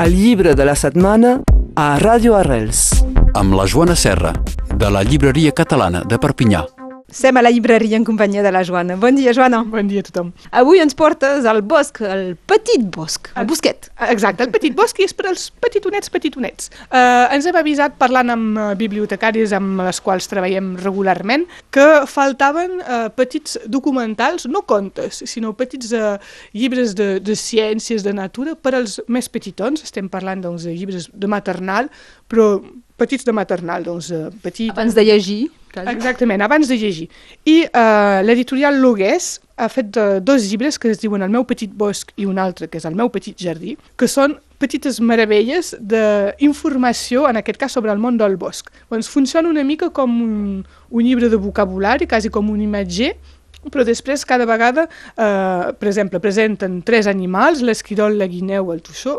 El llibre de la setmana a Ràdio Arrels. amb la Joana Serra, de la Llibreria Catalana de Perpinyà. Sem a la llibreria en companyia de la Joana. Bon dia, Joana. Bon dia a tothom. Avui ens portes al bosc, al petit bosc, al bosquet. Exacte, el petit bosc i és per als petitonets, petitonets. Uh, ens hem avisat parlant amb uh, bibliotecaris amb les quals treballem regularment que faltaven uh, petits documentals, no contes, sinó petits uh, llibres de, de ciències, de natura, per als més petitons. Estem parlant doncs, de llibres de maternal, però petits de maternal, doncs uh, petits... Abans de llegir. quasi. Exactament, abans de llegir. I uh, l'editorial Logués ha fet uh, dos llibres que es diuen El meu petit bosc i un altre que és El meu petit jardí, que són petites meravelles d'informació, en aquest cas sobre el món del bosc. Doncs funciona una mica com un, un llibre de vocabulari, quasi com un imatger, però després cada vegada, eh, per exemple, presenten tres animals, l'esquirol, la guineu, el toixó,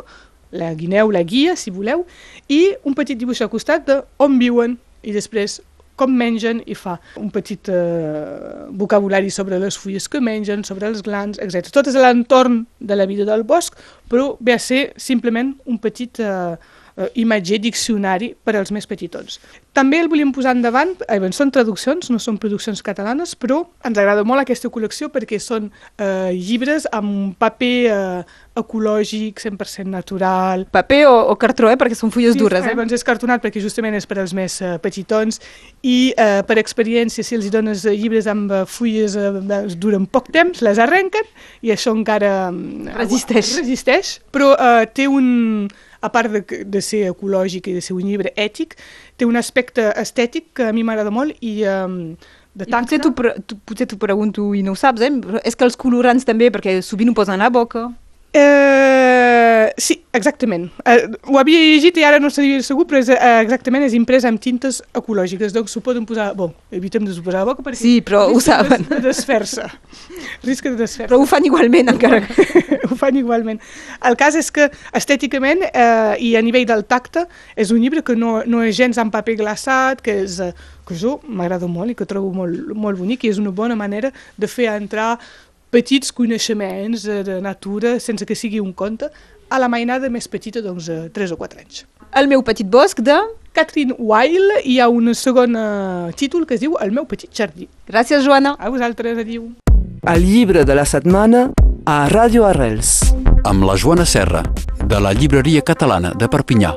la guineu, la guia, si voleu, i un petit dibuix al costat de on viuen i després com mengen i fa un petit eh, vocabulari sobre les fulles que mengen, sobre els glans, etc. Tot és l'entorn de la vida del bosc, però ve a ser simplement un petit eh, eh, imatger, diccionari per als més petitons. També el volíem posar endavant, eh, bé, són traduccions, no són produccions catalanes, però ens agrada molt aquesta col·lecció perquè són eh, llibres amb un paper eh, ecològic, 100% natural, Paper o, o cartró, eh? perquè són fulles dures. eh? Eh? Doncs és cartonat perquè justament és per als més eh, petitons i eh, per experiència, si els dones eh, llibres amb eh, fulles eh, duren poc temps, les arrenquen i això encara mm, Resisteix. resisteix però eh, té un, a part de, de ser ecològic i de ser un llibre ètic, té un aspecte estètic que a mi m'agrada molt i eh, de I potser t'ho potser pregunto i no ho saps, eh? però és que els colorants també, perquè sovint ho posen a la boca. Eh, sí, exactament. Eh, ho havia llegit i ara no sabia segur, però és, eh, exactament és imprès amb tintes ecològiques, doncs s'ho poden posar... Bon, evitem de s'ho posar a boca perquè... Sí, però ho saben. De, de desfer-se. Risca de desfer-se. Però ho fan igualment, encara que... ho fan igualment. El cas és que estèticament eh, i a nivell del tacte és un llibre que no, no és gens en paper glaçat, que és... Eh, que jo m'agrada molt i que trobo molt, molt bonic i és una bona manera de fer entrar petits coneixements eh, de natura sense que sigui un conte a la mainada més petita, doncs, de 3 o 4 anys. El meu petit bosc de... Catherine Weil hi ha un segon eh, títol que es diu El meu petit jardí. Gràcies, Joana. A vosaltres, adiu. El llibre de la setmana a Ràdio Arrels. Amb la Joana Serra, de la Llibreria Catalana de Perpinyà.